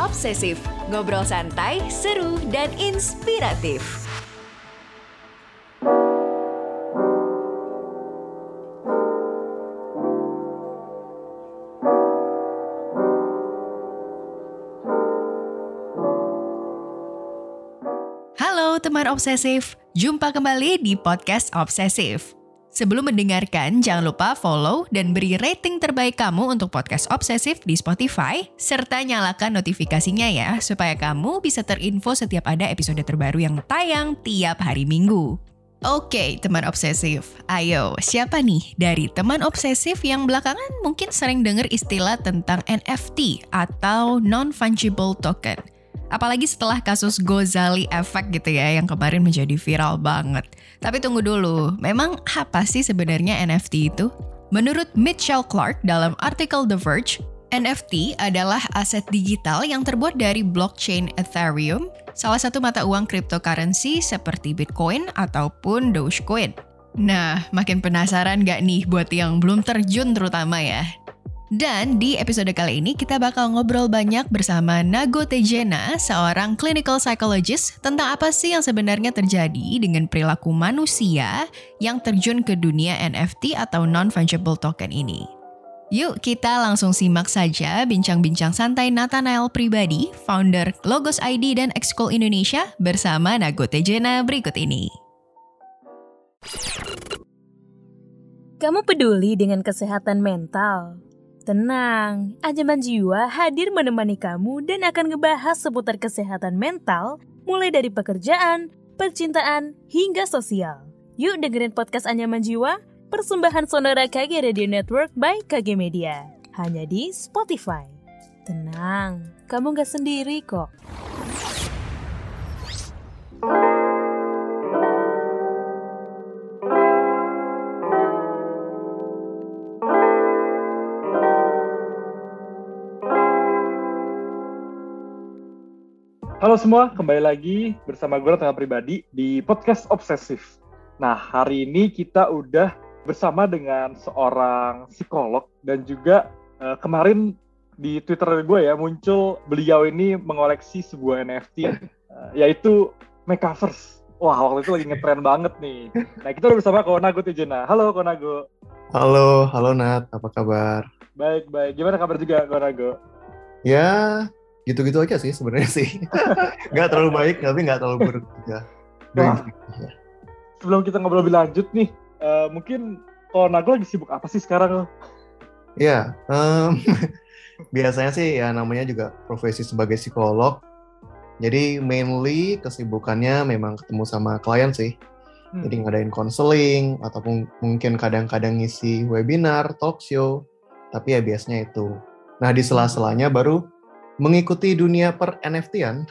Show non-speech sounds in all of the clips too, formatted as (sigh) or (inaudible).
Obsesif, ngobrol santai, seru, dan inspiratif. Halo teman obsesif, jumpa kembali di podcast Obsesif. Sebelum mendengarkan, jangan lupa follow dan beri rating terbaik kamu untuk podcast Obsesif di Spotify, serta nyalakan notifikasinya ya, supaya kamu bisa terinfo setiap ada episode terbaru yang tayang tiap hari Minggu. Oke, teman obsesif. Ayo, siapa nih dari teman obsesif yang belakangan mungkin sering dengar istilah tentang NFT atau non-fungible token? Apalagi setelah kasus Gozali Effect gitu ya yang kemarin menjadi viral banget. Tapi tunggu dulu, memang apa sih sebenarnya NFT itu? Menurut Mitchell Clark dalam artikel The Verge, NFT adalah aset digital yang terbuat dari blockchain Ethereum, salah satu mata uang cryptocurrency seperti Bitcoin ataupun Dogecoin. Nah, makin penasaran gak nih buat yang belum terjun terutama ya? Dan di episode kali ini kita bakal ngobrol banyak bersama Nago Tejena, seorang clinical psychologist tentang apa sih yang sebenarnya terjadi dengan perilaku manusia yang terjun ke dunia NFT atau non-fungible token ini. Yuk kita langsung simak saja bincang-bincang santai Nathanael pribadi, founder Logos ID dan Excool Indonesia bersama Nago Tejena berikut ini. Kamu peduli dengan kesehatan mental? Tenang, Anjaman Jiwa hadir menemani kamu dan akan ngebahas seputar kesehatan mental, mulai dari pekerjaan, percintaan, hingga sosial. Yuk dengerin podcast Anjaman Jiwa, persembahan Sonora KG Radio Network by KG Media. Hanya di Spotify. Tenang, kamu gak sendiri kok. Halo semua, kembali lagi bersama gue Tengah Pribadi di podcast Obsesif. Nah, hari ini kita udah bersama dengan seorang psikolog dan juga uh, kemarin di Twitter gue ya muncul beliau ini mengoleksi sebuah NFT uh, eh, yaitu Metaverse. Wah, waktu itu lagi ngetren banget nih. Nah, kita udah bersama Konago Tijena. Halo Konago. Halo, halo Nat, apa kabar? Baik, baik. Gimana kabar juga Konago? Ya, gitu-gitu aja sih sebenarnya sih. (laughs) nggak terlalu baik tapi nggak terlalu buruk juga. Nah, sebelum kita ngobrol lebih lanjut nih, uh, mungkin kalau Nago lagi sibuk apa sih sekarang? Ya, um, (laughs) biasanya sih ya namanya juga profesi sebagai psikolog. Jadi mainly kesibukannya memang ketemu sama klien sih. Hmm. Jadi ngadain konseling ataupun mungkin kadang-kadang ngisi webinar, talk show. Tapi ya biasanya itu. Nah di sela-selanya baru mengikuti dunia per NFT-an.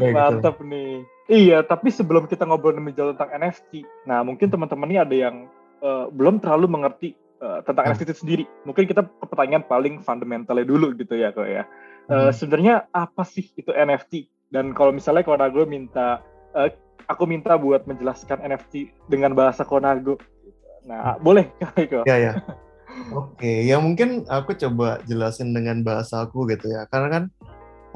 (laughs) Mantap gitu. nih. Iya, tapi sebelum kita ngobrol lebih jauh tentang NFT, nah mungkin teman-teman ini ada yang uh, belum terlalu mengerti uh, tentang hmm. NFT itu sendiri. Mungkin kita ke pertanyaan paling fundamentalnya dulu gitu ya, kok ya. Uh, hmm. Sebenarnya apa sih itu NFT? Dan kalau misalnya Konago minta, uh, aku minta buat menjelaskan NFT dengan bahasa Konago. Nah, boleh, Kak Ya, ya. Oke, ya mungkin aku coba jelasin dengan bahasa aku gitu ya. Karena kan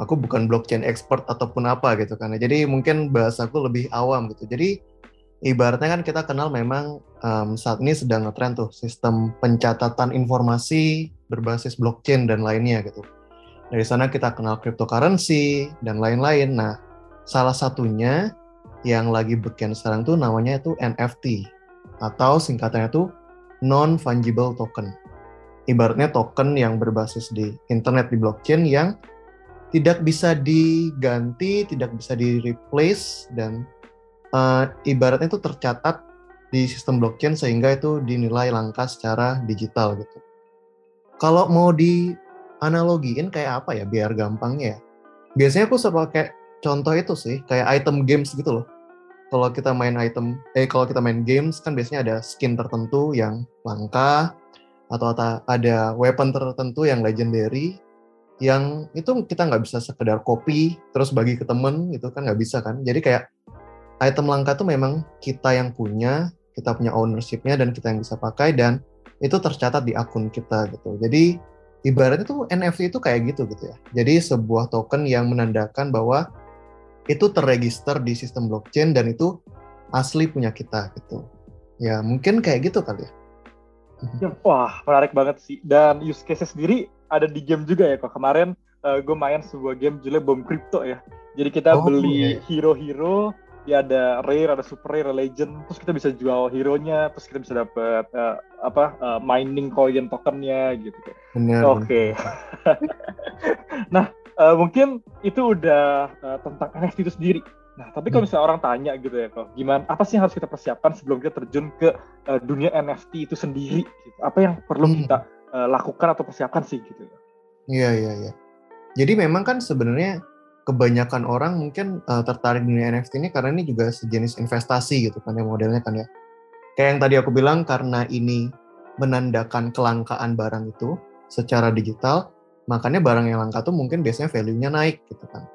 aku bukan blockchain expert ataupun apa gitu kan. Jadi mungkin bahasaku lebih awam gitu. Jadi ibaratnya kan kita kenal memang um, saat ini sedang ngetrend tuh sistem pencatatan informasi berbasis blockchain dan lainnya gitu. Dari sana kita kenal cryptocurrency dan lain-lain. Nah, salah satunya yang lagi beken sekarang tuh namanya itu NFT atau singkatannya tuh non-fungible token. Ibaratnya token yang berbasis di internet di blockchain yang tidak bisa diganti, tidak bisa di-replace, dan uh, ibaratnya itu tercatat di sistem blockchain sehingga itu dinilai langka secara digital gitu. Kalau mau dianalogiin kayak apa ya biar gampangnya ya. Biasanya aku suka pakai contoh itu sih, kayak item games gitu loh kalau kita main item eh kalau kita main games kan biasanya ada skin tertentu yang langka atau ada weapon tertentu yang legendary yang itu kita nggak bisa sekedar copy terus bagi ke temen itu kan nggak bisa kan jadi kayak item langka tuh memang kita yang punya kita punya ownershipnya dan kita yang bisa pakai dan itu tercatat di akun kita gitu jadi ibaratnya tuh NFT itu kayak gitu gitu ya. Jadi sebuah token yang menandakan bahwa itu terregister di sistem blockchain dan itu asli punya kita gitu. Ya mungkin kayak gitu kali ya. ya wah menarik banget sih. Dan use case sendiri ada di game juga ya kok. Kemarin uh, gue main sebuah game judulnya Bom Crypto ya. Jadi kita oh, beli iya. hero-hero ya ada rare, ada super rare, legend, terus kita bisa jual hero-nya, terus kita bisa dapat uh, apa uh, mining coin tokennya gitu. Oke. Okay. (laughs) nah, uh, mungkin itu udah uh, tentang NFT itu sendiri. Nah, tapi kalau hmm. misalnya orang tanya gitu ya, kok, gimana? Apa sih yang harus kita persiapkan sebelum kita terjun ke uh, dunia NFT itu sendiri? Gitu? Apa yang perlu hmm. kita uh, lakukan atau persiapkan sih gitu? Iya, iya, iya. Jadi memang kan sebenarnya kebanyakan orang mungkin uh, tertarik dunia NFT ini karena ini juga sejenis investasi gitu kan ya modelnya kan ya. Kayak yang tadi aku bilang karena ini menandakan kelangkaan barang itu secara digital, makanya barang yang langka tuh mungkin biasanya value-nya naik gitu kan.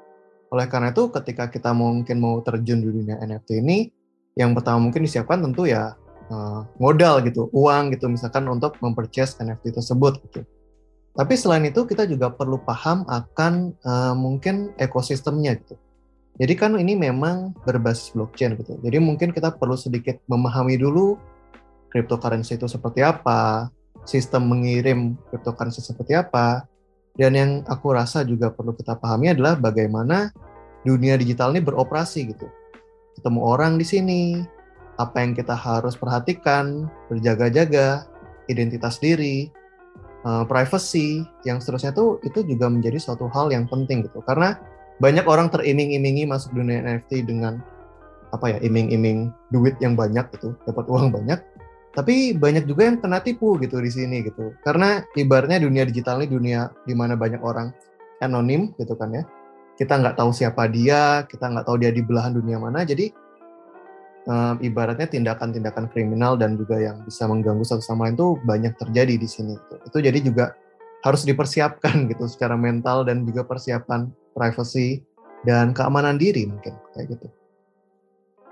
Oleh karena itu ketika kita mungkin mau terjun di dunia NFT ini, yang pertama mungkin disiapkan tentu ya uh, modal gitu, uang gitu misalkan untuk memperchase NFT tersebut gitu. Tapi selain itu kita juga perlu paham akan uh, mungkin ekosistemnya gitu. Jadi kan ini memang berbasis blockchain gitu. Jadi mungkin kita perlu sedikit memahami dulu cryptocurrency itu seperti apa, sistem mengirim cryptocurrency seperti apa, dan yang aku rasa juga perlu kita pahami adalah bagaimana dunia digital ini beroperasi gitu. Ketemu orang di sini, apa yang kita harus perhatikan, berjaga-jaga, identitas diri, uh, privacy yang seterusnya tuh itu juga menjadi suatu hal yang penting gitu karena banyak orang teriming-imingi masuk dunia NFT dengan apa ya iming-iming duit yang banyak gitu dapat uang banyak tapi banyak juga yang kena tipu gitu di sini gitu karena ibaratnya dunia digital ini dunia di mana banyak orang anonim gitu kan ya kita nggak tahu siapa dia kita nggak tahu dia di belahan dunia mana jadi um, ibaratnya tindakan-tindakan kriminal dan juga yang bisa mengganggu satu sama lain itu banyak terjadi di sini. Gitu. Itu jadi juga harus dipersiapkan gitu secara mental dan juga persiapan privacy dan keamanan diri mungkin kayak gitu.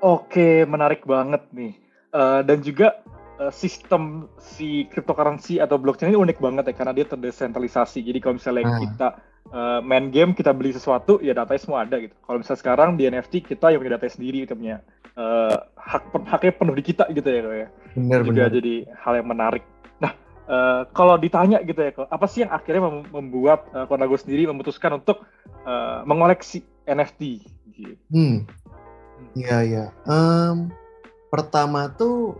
Oke, menarik banget nih. Uh, dan juga sistem si cryptocurrency atau blockchain ini unik banget ya karena dia terdesentralisasi. Jadi kalau misalnya nah. kita uh, main game, kita beli sesuatu, ya datanya semua ada gitu. Kalau misalnya sekarang di NFT kita yang punya data sendiri, kita punya uh, hak haknya penuh di kita gitu ya ya. Benar, juga benar. jadi hal yang menarik. Nah, uh, kalau ditanya gitu ya apa sih yang akhirnya membuat uh, Konago sendiri memutuskan untuk uh, mengoleksi NFT? Gitu. Hmm, iya iya. Um, pertama tuh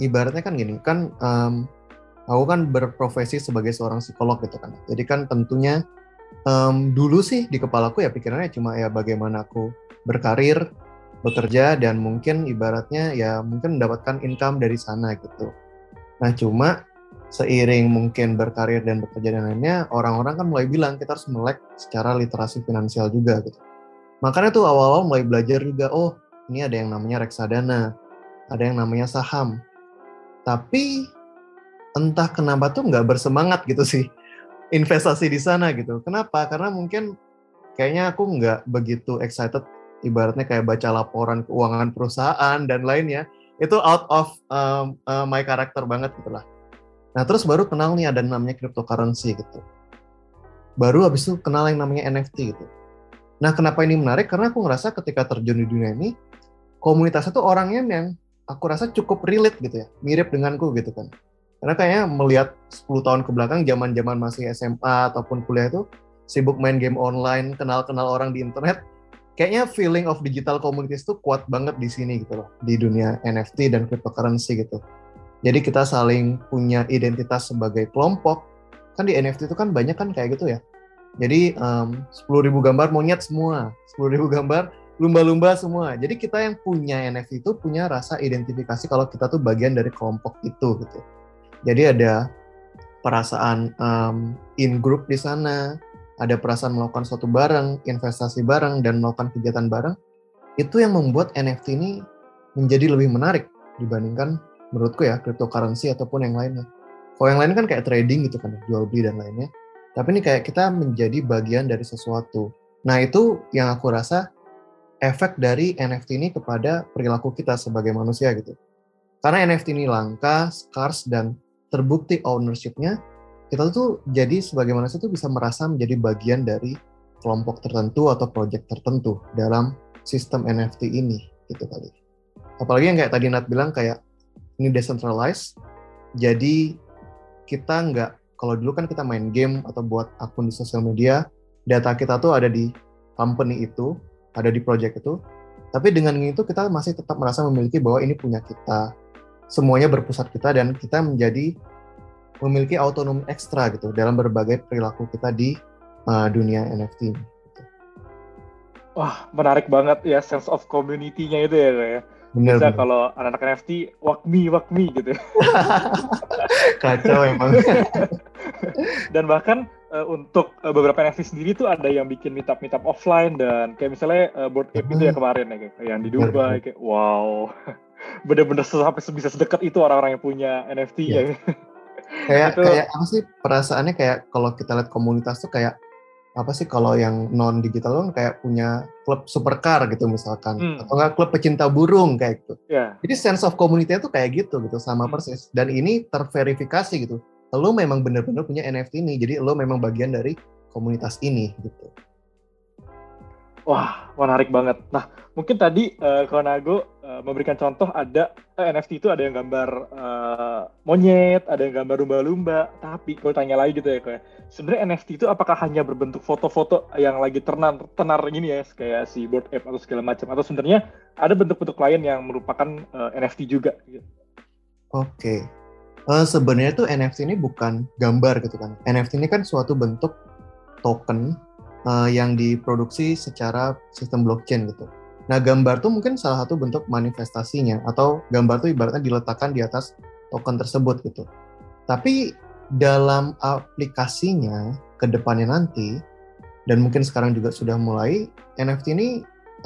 ibaratnya kan gini, kan um, aku kan berprofesi sebagai seorang psikolog gitu kan. Jadi kan tentunya um, dulu sih di kepalaku ya pikirannya cuma ya bagaimana aku berkarir bekerja dan mungkin ibaratnya ya mungkin mendapatkan income dari sana gitu. Nah cuma seiring mungkin berkarir dan bekerja dan lainnya, orang-orang kan mulai bilang kita harus melek secara literasi finansial juga gitu. Makanya tuh awal-awal mulai belajar juga, oh ini ada yang namanya reksadana, ada yang namanya saham. Tapi entah kenapa tuh nggak bersemangat gitu sih (laughs) investasi di sana gitu. Kenapa? Karena mungkin kayaknya aku nggak begitu excited ibaratnya kayak baca laporan keuangan perusahaan dan lainnya itu out of um, uh, my karakter banget gitu lah. Nah terus baru kenal nih ada namanya cryptocurrency gitu. Baru habis itu kenal yang namanya NFT gitu. Nah kenapa ini menarik? Karena aku ngerasa ketika terjun di dunia ini, komunitasnya tuh orangnya yang aku rasa cukup relate gitu ya, mirip denganku gitu kan. Karena kayaknya melihat 10 tahun ke belakang, zaman-zaman masih SMA ataupun kuliah itu, sibuk main game online, kenal-kenal orang di internet, kayaknya feeling of digital communities tuh kuat banget di sini gitu loh di dunia NFT dan cryptocurrency gitu. Jadi kita saling punya identitas sebagai kelompok. Kan di NFT itu kan banyak kan kayak gitu ya. Jadi um, 10.000 gambar monyet semua, 10.000 gambar lumba-lumba semua. Jadi kita yang punya NFT itu punya rasa identifikasi kalau kita tuh bagian dari kelompok itu gitu. Jadi ada perasaan um, in group di sana, ada perasaan melakukan suatu barang, investasi barang, dan melakukan kegiatan bareng, itu yang membuat NFT ini menjadi lebih menarik dibandingkan menurutku ya cryptocurrency ataupun yang lainnya. Kalau yang lain kan kayak trading gitu kan, jual beli dan lainnya. Tapi ini kayak kita menjadi bagian dari sesuatu. Nah itu yang aku rasa efek dari NFT ini kepada perilaku kita sebagai manusia gitu. Karena NFT ini langka, scarce, dan terbukti ownership-nya kita tuh jadi sebagai manusia tuh bisa merasa menjadi bagian dari kelompok tertentu atau project tertentu dalam sistem NFT ini gitu kali. Apalagi yang kayak tadi Nat bilang kayak ini decentralized, jadi kita nggak kalau dulu kan kita main game atau buat akun di sosial media, data kita tuh ada di company itu, ada di project itu. Tapi dengan itu kita masih tetap merasa memiliki bahwa ini punya kita. Semuanya berpusat kita dan kita menjadi memiliki autonomi ekstra gitu dalam berbagai perilaku kita di uh, dunia NFT. Gitu. Wah, menarik banget ya sense of community-nya itu ya, ya. Bener, Bisa bener. kalau anak-anak NFT, walk me, walk me gitu. (laughs) Kacau emang. (laughs) Dan bahkan uh, untuk uh, beberapa NFT sendiri tuh ada yang bikin meetup meetup offline dan kayak misalnya uh, board ape itu ya kemarin ya kayak yang di Bener, Dubai kayak wow (laughs) bener-bener sampai bisa sedekat itu orang-orang yang punya NFT Iya. ya. (laughs) kayak Itu- kayak apa sih perasaannya kayak kalau kita lihat komunitas tuh kayak apa sih kalau yang non digital kan kayak punya klub supercar gitu misalkan Hmm. atau enggak klub pecinta burung kayak gitu. Ya, Jadi sense of community tuh kayak gitu gitu sama Hmm. persis dan ini terverifikasi gitu. Lo memang benar-benar punya NFT ini, jadi lo memang bagian dari komunitas ini gitu. wah menarik banget. Nah mungkin tadi uh, Konago uh, memberikan contoh ada eh, NFT itu ada yang gambar uh, monyet, ada yang gambar lumba-lumba. Tapi kalau tanya lagi gitu ya kayak sebenarnya NFT itu apakah hanya berbentuk foto-foto yang lagi tenar tenar gini ya kayak si board ape atau segala macam atau sebenarnya ada bentuk-bentuk lain yang merupakan uh, NFT juga gitu. Oke. Eh, sebenarnya tuh NFT ini bukan gambar gitu kan. NFT ini kan suatu bentuk token eh, yang diproduksi secara sistem blockchain gitu. Nah, gambar tuh mungkin salah satu bentuk manifestasinya atau gambar tuh ibaratnya diletakkan di atas token tersebut gitu. Tapi dalam aplikasinya ke depannya nanti dan mungkin sekarang juga sudah mulai NFT ini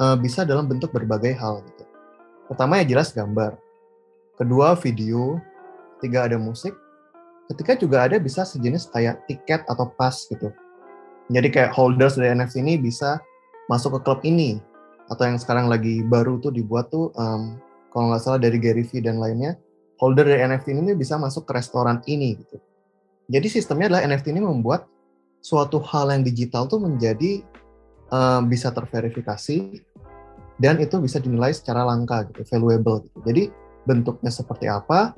eh, bisa dalam bentuk berbagai hal gitu. Pertama ya jelas gambar. Kedua video, ketiga ada musik, ketiga juga ada bisa sejenis kayak tiket atau pass gitu. Jadi kayak holders dari NFT ini bisa masuk ke klub ini atau yang sekarang lagi baru tuh dibuat tuh em, kalau nggak salah dari Gary Vee dan lainnya holder dari NFT ini bisa masuk ke restoran ini gitu. Jadi sistemnya adalah NFT ini membuat suatu hal yang digital tuh menjadi em, bisa terverifikasi dan itu bisa dinilai secara langka gitu, valuable gitu. Jadi bentuknya seperti apa?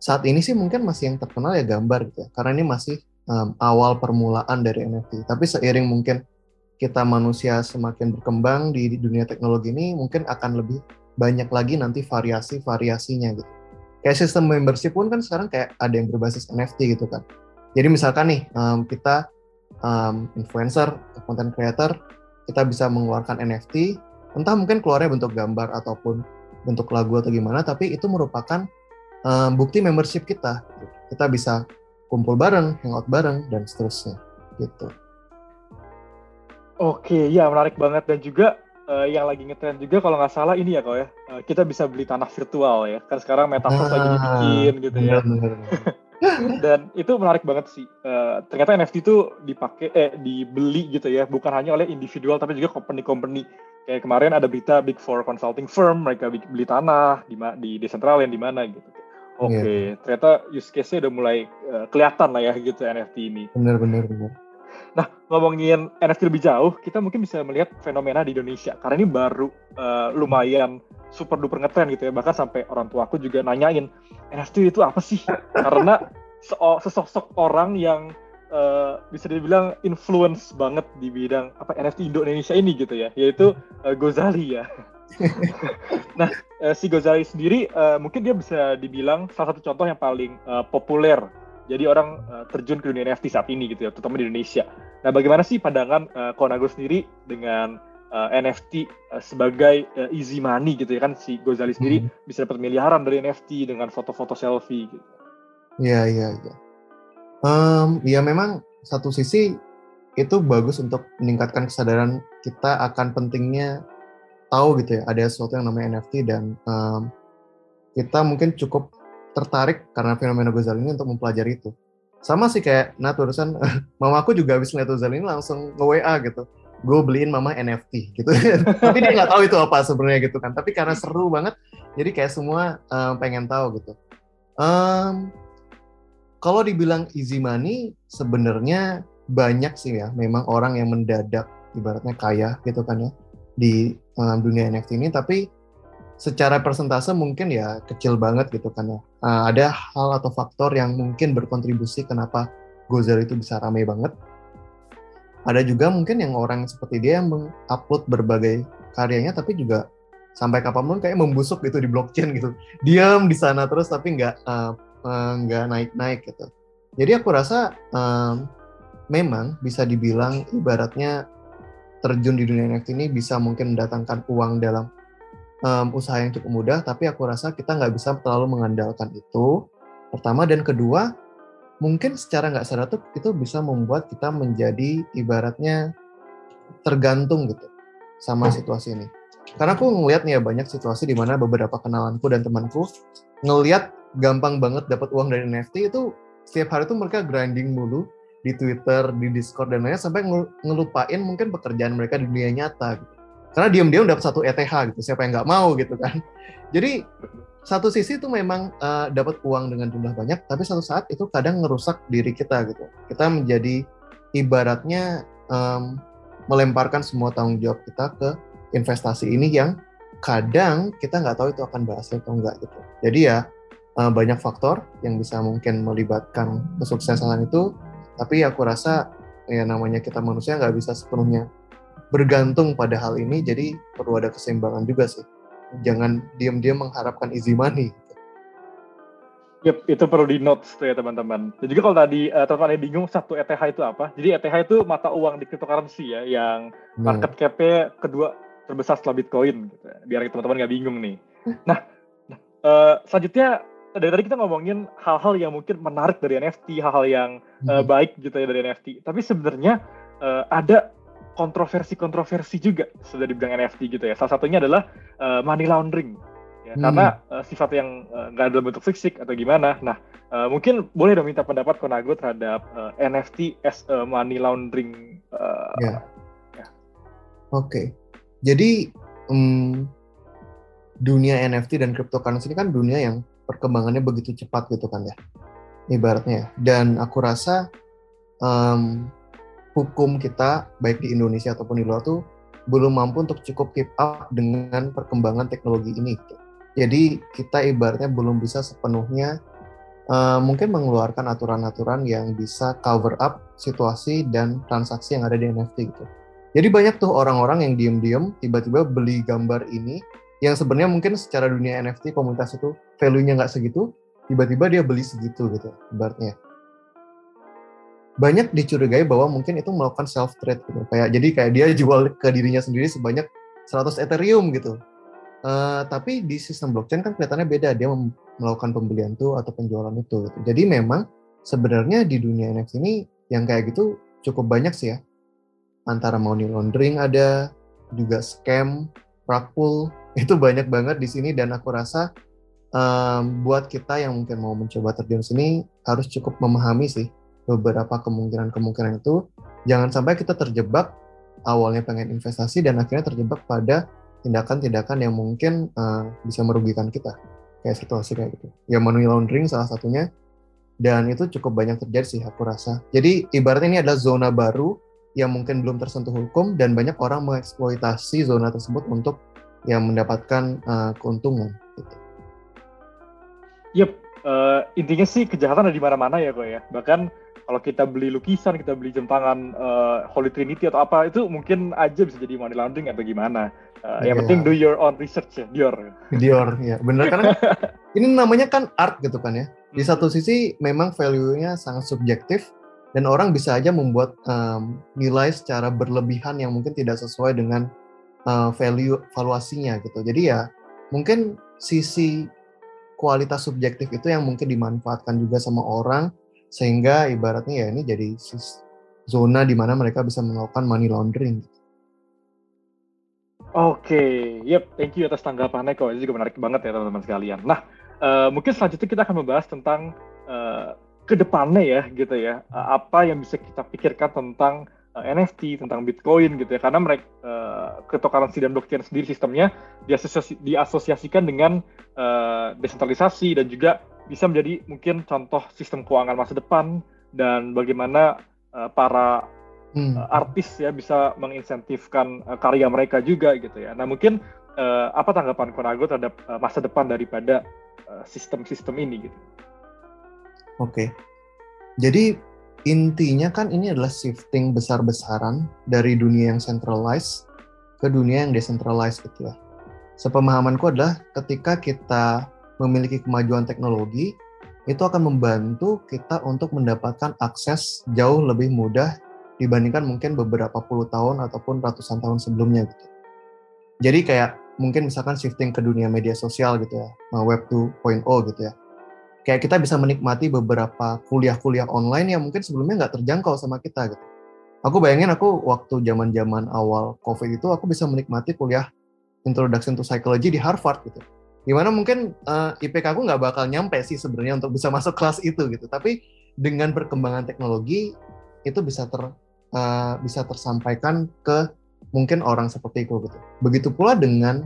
Saat ini sih mungkin masih yang terkenal ya gambar gitu ya, karena ini masih um, awal permulaan dari NFT. Tapi seiring mungkin kita manusia semakin berkembang di, di dunia teknologi ini, mungkin akan lebih banyak lagi nanti variasi-variasinya gitu. Kayak sistem membership pun kan sekarang kayak ada yang berbasis NFT gitu kan. Jadi misalkan nih um, kita um, influencer, content creator, kita bisa mengeluarkan NFT, entah mungkin keluarnya bentuk gambar ataupun bentuk lagu atau gimana, tapi itu merupakan um, bukti membership kita. Kita bisa kumpul bareng, hangout bareng, dan seterusnya. Gitu. Oke, ya menarik banget dan juga uh, yang lagi ngetren juga kalau nggak salah ini ya kau ya uh, kita bisa beli tanah virtual ya kan sekarang metaverse lagi dibikin gitu ya bener, bener. (laughs) dan itu menarik banget sih uh, ternyata NFT itu dipakai eh dibeli gitu ya bukan hanya oleh individual tapi juga company-company kayak kemarin ada berita big four consulting firm mereka beli tanah di di desentral yang di mana gitu oke okay. ternyata use case-nya udah mulai uh, kelihatan lah ya gitu NFT ini bener bener Nah, ngomongin NFT lebih jauh, kita mungkin bisa melihat fenomena di Indonesia. Karena ini baru uh, lumayan super duper ngetren gitu ya. Bahkan sampai orang tua aku juga nanyain, NFT itu apa sih? Karena sesosok orang yang uh, bisa dibilang influence banget di bidang apa NFT Indonesia ini gitu ya, yaitu uh, Gozali ya. Nah, uh, si Gozali sendiri uh, mungkin dia bisa dibilang salah satu contoh yang paling uh, populer jadi orang uh, terjun ke dunia NFT saat ini gitu ya, terutama di Indonesia. Nah, bagaimana sih pandangan uh, Konago sendiri dengan uh, NFT uh, sebagai uh, easy money gitu ya kan si Gozali sendiri hmm. bisa dapat miliaran dari NFT dengan foto-foto selfie gitu. Iya, iya, iya. Um, ya memang satu sisi itu bagus untuk meningkatkan kesadaran kita akan pentingnya tahu gitu ya ada sesuatu yang namanya NFT dan um, kita mungkin cukup tertarik karena fenomena Gozali ini untuk mempelajari itu. Sama sih kayak Nat urusan (laughs) mama aku juga habis ngeliat Gozali ini langsung nge-WA gitu. Gue beliin mama NFT gitu. (laughs) Tapi dia nggak tahu itu apa sebenarnya gitu kan. Tapi karena seru banget, jadi kayak semua um, pengen tahu gitu. Um, kalau dibilang easy money sebenarnya banyak sih ya memang orang yang mendadak ibaratnya kaya gitu kan ya di uh, dunia NFT ini tapi secara persentase mungkin ya kecil banget gitu kan ya. Uh, ada hal atau faktor yang mungkin berkontribusi kenapa Gozer itu bisa ramai banget. Ada juga mungkin yang orang seperti dia yang mengupload berbagai karyanya tapi juga sampai kapan pun kayak membusuk gitu di blockchain gitu. Diam di sana terus tapi nggak uh, uh, naik-naik gitu. Jadi aku rasa um, memang bisa dibilang ibaratnya terjun di dunia NFT ini bisa mungkin mendatangkan uang dalam um, usaha yang cukup mudah, tapi aku rasa kita nggak bisa terlalu mengandalkan itu. Pertama dan kedua, mungkin secara nggak sadar tuh itu bisa membuat kita menjadi ibaratnya tergantung gitu sama situasi ini. Karena aku ngelihat nih ya banyak situasi di mana beberapa kenalanku dan temanku ngelihat gampang banget dapat uang dari NFT itu setiap hari tuh mereka grinding mulu di Twitter, di Discord dan lainnya sampai ngelupain mungkin pekerjaan mereka di dunia nyata gitu. Karena diam-diam dapat satu ETH gitu, siapa yang nggak mau gitu kan. (laughs) Jadi satu sisi itu memang uh, dapat uang dengan jumlah banyak, tapi satu saat itu kadang ngerusak diri kita gitu. Kita menjadi ibaratnya um, melemparkan semua tanggung jawab kita ke investasi ini yang kadang kita nggak tahu itu akan berhasil atau enggak gitu. Jadi ya uh, banyak faktor yang bisa mungkin melibatkan kesuksesan itu tapi aku rasa ya namanya kita manusia nggak bisa sepenuhnya bergantung pada hal ini jadi perlu ada keseimbangan juga sih jangan diam-diam mengharapkan easy money Yep, itu perlu di notes tuh ya teman-teman. Dan juga kalau tadi uh, teman-teman bingung satu ETH itu apa? Jadi ETH itu mata uang di cryptocurrency ya, yang market cap-nya kedua terbesar setelah Bitcoin. Gitu. Ya. Biar teman-teman nggak bingung nih. Nah, nah uh, selanjutnya dari tadi kita ngomongin hal-hal yang mungkin menarik dari NFT, hal-hal yang uh, baik gitu ya dari NFT. Tapi sebenarnya uh, ada kontroversi-kontroversi juga sudah dibilang NFT gitu ya. Salah satunya adalah uh, money laundering. Ya, hmm. Karena uh, sifat yang nggak uh, dalam bentuk fisik atau gimana. Nah, uh, mungkin boleh dong minta pendapat Konago terhadap uh, NFT as a money laundering. Uh, ya. ya. Oke. Okay. Jadi um, dunia NFT dan cryptocurrency ini kan dunia yang perkembangannya begitu cepat gitu kan ya ibaratnya dan aku rasa um, hukum kita baik di Indonesia ataupun di luar tuh belum mampu untuk cukup keep up dengan perkembangan teknologi ini gitu. jadi kita ibaratnya belum bisa sepenuhnya uh, mungkin mengeluarkan aturan-aturan yang bisa cover up situasi dan transaksi yang ada di NFT gitu jadi banyak tuh orang-orang yang diem-diem tiba-tiba beli gambar ini yang sebenarnya mungkin secara dunia NFT komunitas itu value-nya nggak segitu, tiba-tiba dia beli segitu gitu, ibaratnya. Banyak dicurigai bahwa mungkin itu melakukan self trade gitu, kayak jadi kayak dia jual ke dirinya sendiri sebanyak 100 Ethereum gitu. Uh, tapi di sistem blockchain kan kelihatannya beda, dia melakukan pembelian tuh atau penjualan itu. Gitu. Jadi memang sebenarnya di dunia NFT ini yang kayak gitu cukup banyak sih ya. Antara money laundering ada, juga scam, rug pull, (laughs) itu banyak banget di sini dan aku rasa um, buat kita yang mungkin mau mencoba terjun sini harus cukup memahami sih beberapa kemungkinan-kemungkinan itu jangan sampai kita terjebak awalnya pengen investasi dan akhirnya terjebak pada tindakan-tindakan yang mungkin uh, bisa merugikan kita kayak situasi kayak gitu ya money laundering salah satunya dan itu cukup banyak terjadi sih aku rasa jadi ibaratnya ini adalah zona baru yang mungkin belum tersentuh hukum dan banyak orang mengeksploitasi zona tersebut untuk yang mendapatkan uh, keuntungan. Gitu. Yep, uh, intinya sih kejahatan ada di mana-mana ya kok ya. Bahkan kalau kita beli lukisan, kita beli jam tangan uh, Holy Trinity atau apa itu mungkin aja bisa jadi money laundering atau gimana. Uh, yang yeah. penting do your own research ya, Dior. Dior, ya benar karena (laughs) ini namanya kan art gitu kan ya. Di satu sisi memang value-nya sangat subjektif dan orang bisa aja membuat um, nilai secara berlebihan yang mungkin tidak sesuai dengan uh, value valuasinya gitu. Jadi ya mungkin sisi kualitas subjektif itu yang mungkin dimanfaatkan juga sama orang sehingga ibaratnya ya ini jadi zona di mana mereka bisa melakukan money laundering. Oke, okay. yep, thank you atas tanggapannya kok. Ini juga menarik banget ya teman-teman sekalian. Nah, uh, mungkin selanjutnya kita akan membahas tentang uh, ke depannya ya, gitu ya. Uh, apa yang bisa kita pikirkan tentang uh, eh, NFT, tentang Bitcoin gitu ya. Karena mereka uh, cryptocurrency dan blockchain sendiri sistemnya diasosiasi, diasosiasikan dengan uh, desentralisasi dan juga bisa menjadi mungkin contoh sistem keuangan masa depan dan bagaimana uh, para hmm. uh, artis ya bisa menginsentifkan uh, karya mereka juga gitu ya. Nah mungkin uh, apa tanggapan Konago terhadap uh, masa depan daripada sistem-sistem uh, ini gitu? Oke, okay. jadi intinya kan ini adalah shifting besar-besaran dari dunia yang centralized ke dunia yang decentralized gitu ya. Sepemahamanku adalah ketika kita memiliki kemajuan teknologi, itu akan membantu kita untuk mendapatkan akses jauh lebih mudah dibandingkan mungkin beberapa puluh tahun ataupun ratusan tahun sebelumnya gitu. Jadi kayak mungkin misalkan shifting ke dunia media sosial gitu ya, web 2.0 gitu ya kayak kita bisa menikmati beberapa kuliah-kuliah online yang mungkin sebelumnya nggak terjangkau sama kita gitu. Aku bayangin aku waktu zaman-zaman awal COVID itu aku bisa menikmati kuliah Introduction to Psychology di Harvard gitu. Gimana mungkin uh, eh, IPK aku nggak bakal nyampe sih sebenarnya untuk bisa (laughs) masuk kelas itu gitu. Tapi dengan perkembangan teknologi itu bisa ter uh, bisa tersampaikan ke mungkin orang seperti itu gitu. Begitu pula dengan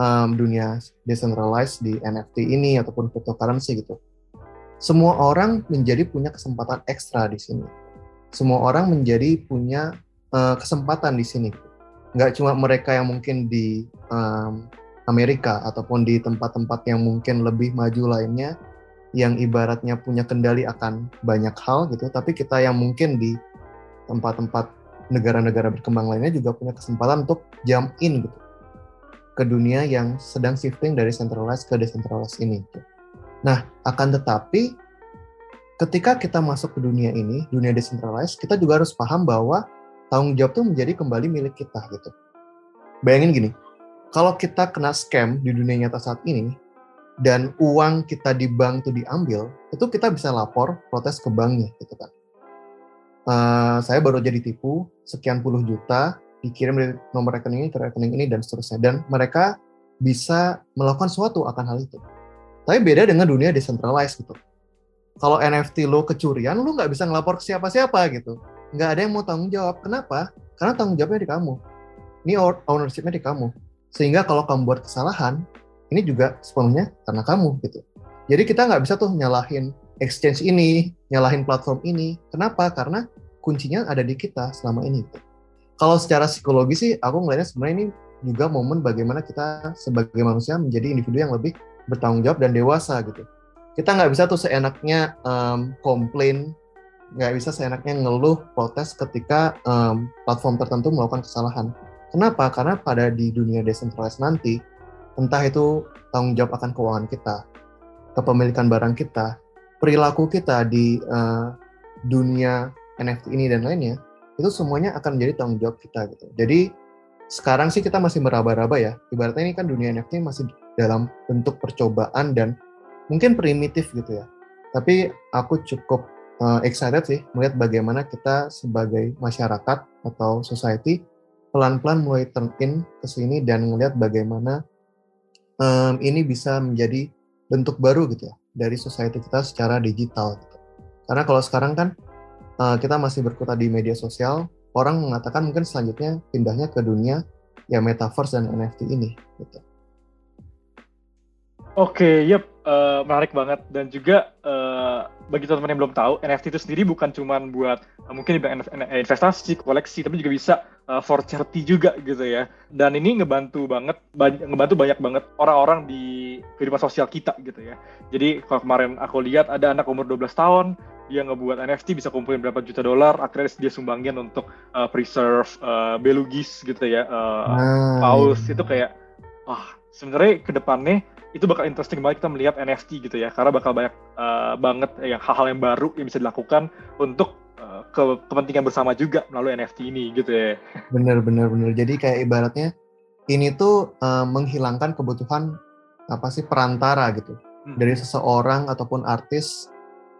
um, dunia decentralized di NFT ini ataupun cryptocurrency gitu. Semua orang menjadi punya kesempatan ekstra di sini. Semua orang menjadi punya uh, kesempatan di sini. Nggak cuma mereka yang mungkin di um, Amerika ataupun di tempat-tempat yang mungkin lebih maju lainnya, yang ibaratnya punya kendali akan banyak hal gitu, tapi kita yang mungkin di tempat-tempat negara-negara berkembang lainnya juga punya kesempatan untuk jump in gitu ke dunia yang sedang shifting dari centralized ke decentralized ini. Nah, akan tetapi ketika kita masuk ke dunia ini, dunia decentralized, kita juga harus paham bahwa tanggung jawab itu menjadi kembali milik kita gitu. Bayangin gini, kalau kita kena scam di dunia nyata saat ini dan uang kita di bank itu diambil, itu kita bisa lapor protes ke banknya gitu kan. Uh, saya baru jadi tipu sekian puluh juta dikirim dari nomor rekening ini ke rekening ini dan seterusnya dan mereka bisa melakukan sesuatu akan hal itu. Tapi beda dengan dunia decentralized gitu. Kalau NFT lo kecurian, lo nggak bisa ngelapor ke siapa-siapa gitu. Nggak ada yang mau tanggung jawab. Kenapa? Karena tanggung jawabnya di kamu. Ini ownership-nya di kamu. Sehingga kalau kamu buat kesalahan, ini juga sepenuhnya karena kamu gitu. Jadi kita nggak bisa tuh nyalahin exchange ini, nyalahin platform ini. Kenapa? Karena kuncinya ada di kita selama ini. Gitu kalau secara psikologi sih aku ngelihatnya sebenarnya ini juga momen bagaimana kita sebagai manusia menjadi individu yang lebih bertanggung jawab dan dewasa gitu. Kita nggak bisa tuh seenaknya um, komplain, nggak bisa seenaknya ngeluh protes ketika um, platform tertentu melakukan kesalahan. Kenapa? Karena pada di dunia decentralized nanti, entah itu tanggung jawab akan keuangan kita, kepemilikan barang kita, perilaku kita di uh, dunia NFT ini dan lainnya, itu semuanya akan menjadi tanggung jawab kita gitu. Jadi sekarang sih kita masih meraba-raba ya. Ibaratnya ini kan dunia NFT masih dalam bentuk percobaan dan mungkin primitif gitu ya. Tapi aku cukup uh, excited sih melihat bagaimana kita sebagai masyarakat atau society pelan-pelan mulai turn in ke sini dan melihat bagaimana um, ini bisa menjadi bentuk baru gitu ya dari society kita secara digital gitu. Karena kalau sekarang kan uh, kita masih berkutat di media sosial, orang mengatakan mungkin selanjutnya pindahnya ke dunia ya metaverse dan NFT ini gitu. Oke, okay, yep, uh, menarik banget dan juga uh, bagi teman-teman yang belum tahu, NFT itu sendiri bukan cuma buat uh, mungkin investasi, koleksi, tapi juga bisa uh, for charity juga gitu ya. Dan ini ngebantu banget, banyak, ngebantu banyak banget orang-orang di kehidupan sosial kita gitu ya. Jadi kalau kemarin aku lihat ada anak umur 12 tahun, dia ngebuat NFT bisa kumpulin berapa juta dolar, akhirnya dia sumbangin untuk uh, preserve uh, belugis gitu ya, uh, nah, paus iya. itu kayak, wah oh, sebenarnya ke depannya itu bakal interesting banget kita melihat NFT gitu ya karena bakal banyak uh, banget ya hal-hal yang baru yang bisa dilakukan untuk uh, ke kepentingan bersama juga melalui NFT ini gitu ya. Bener bener bener. Jadi kayak ibaratnya ini tuh uh, menghilangkan kebutuhan apa sih perantara gitu hmm. dari seseorang ataupun artis,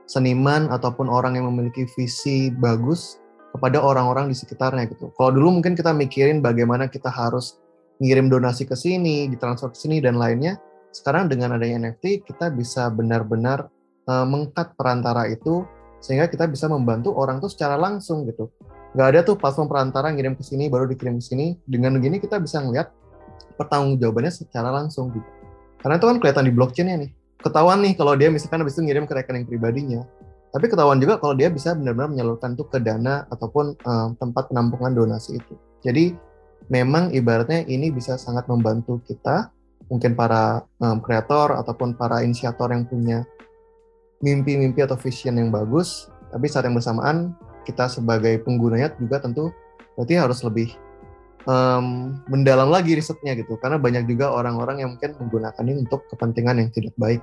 seniman ataupun orang yang memiliki visi bagus kepada orang-orang di sekitarnya gitu. Kalau dulu mungkin kita mikirin bagaimana kita harus ngirim donasi ke sini, ditransfer ke sini dan lainnya sekarang dengan adanya NFT kita bisa benar-benar uh, mengkat perantara itu sehingga kita bisa membantu orang tuh secara langsung gitu. Gak ada tuh platform perantara ngirim ke sini baru dikirim ke sini. Dengan begini kita bisa ngeliat pertanggungjawabannya secara langsung gitu. Karena itu kan kelihatan di blockchain ya nih. Ketahuan nih kalau dia misalkan habis itu ngirim ke rekening pribadinya. Tapi ketahuan juga kalau dia bisa benar-benar menyalurkan tuh ke dana ataupun uh, tempat penampungan donasi itu. Jadi memang ibaratnya ini bisa sangat membantu kita, mungkin para um, kreator ataupun para inisiator yang punya mimpi-mimpi atau vision yang bagus, tapi saat yang bersamaan kita sebagai penggunanya juga tentu berarti harus lebih um, mendalam lagi risetnya gitu, karena banyak juga orang-orang yang mungkin menggunakan ini untuk kepentingan yang tidak baik.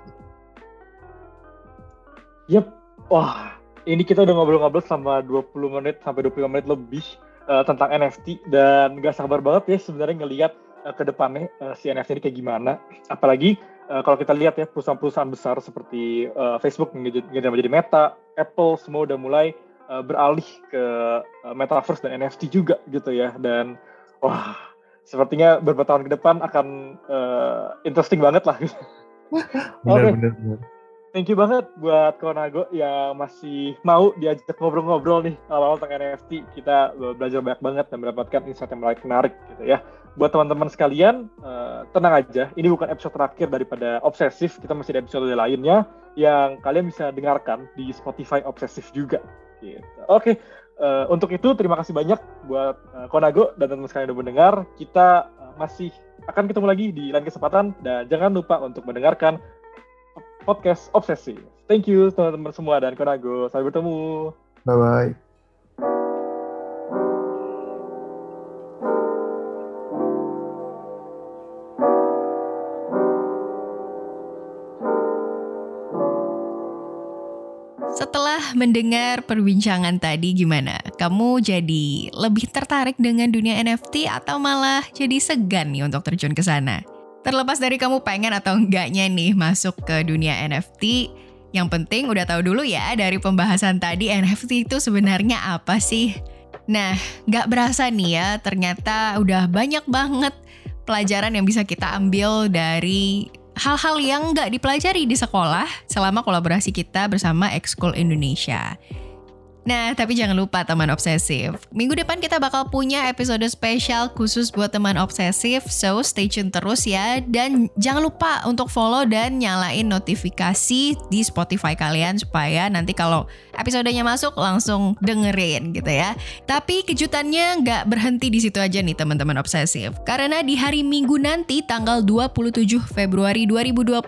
Yep, Wah, ini kita udah ngobrol-ngobrol selama 20 menit sampai 25 menit lebih uh, tentang NFT dan gak sabar banget ya sebenarnya ngelihat uh, ke depannya uh, si NFT ini kayak gimana. Apalagi uh, kalau kita lihat ya perusahaan-perusahaan besar seperti uh, Facebook yang menjadi Meta, Apple semua udah mulai uh, beralih ke uh, metaverse dan NFT juga gitu ya dan wah sepertinya beberapa tahun ke depan akan uh, interesting banget lah. (laughs) Oke. Okay. Thank you banget buat Konago yang masih mau diajak ngobrol-ngobrol nih awal tentang NFT. Kita belajar banyak banget dan mendapatkan insight yang menarik gitu ya. Buat teman-teman sekalian, uh, tenang aja. Ini bukan episode terakhir daripada Obsesif. Kita masih ada episode lainnya yang kalian bisa dengarkan di Spotify Obsesif juga. Gitu. Oke, okay. Uh, untuk itu terima kasih banyak buat uh, Konago dan teman-teman sekalian udah mendengar. Kita uh, masih akan ketemu lagi di lain kesempatan dan jangan lupa untuk mendengarkan podcast Obsesi. Thank you teman-teman semua dan Konago. Sampai bertemu. Bye-bye. Setelah mendengar perbincangan tadi gimana? Kamu jadi lebih tertarik dengan dunia NFT atau malah jadi segan nih untuk terjun ke sana? Terlepas dari kamu pengen atau enggaknya nih masuk ke dunia NFT, yang penting udah tahu dulu ya dari pembahasan tadi NFT itu sebenarnya apa sih? Nah, nggak berasa nih ya, ternyata udah banyak banget pelajaran yang bisa kita ambil dari hal-hal yang nggak dipelajari di sekolah selama kolaborasi kita bersama Ekskul Indonesia. Nah, tapi jangan lupa teman obsesif. Minggu depan kita bakal punya episode spesial khusus buat teman obsesif, so stay tune terus ya. Dan jangan lupa untuk follow dan nyalain notifikasi di Spotify kalian supaya nanti kalau episodenya masuk langsung dengerin gitu ya. Tapi kejutannya nggak berhenti di situ aja nih teman-teman obsesif. Karena di hari Minggu nanti tanggal 27 Februari 2022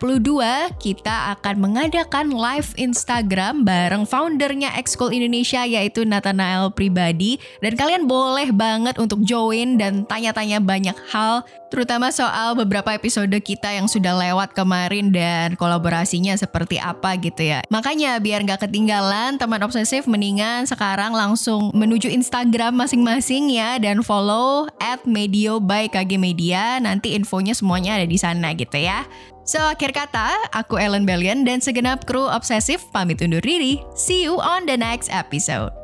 kita akan mengadakan live Instagram bareng foundernya Excool Indonesia Indonesia yaitu Nathanael pribadi dan kalian boleh banget untuk join dan tanya-tanya banyak hal terutama soal beberapa episode kita yang sudah lewat kemarin dan kolaborasinya seperti apa gitu ya. Makanya biar nggak ketinggalan teman obsesif mendingan sekarang langsung menuju Instagram masing-masing ya dan follow at Medio by KG Media nanti infonya semuanya ada di sana gitu ya. So, akhir kata, aku Ellen Bellion dan segenap kru obsesif pamit undur diri. See you on the next episode.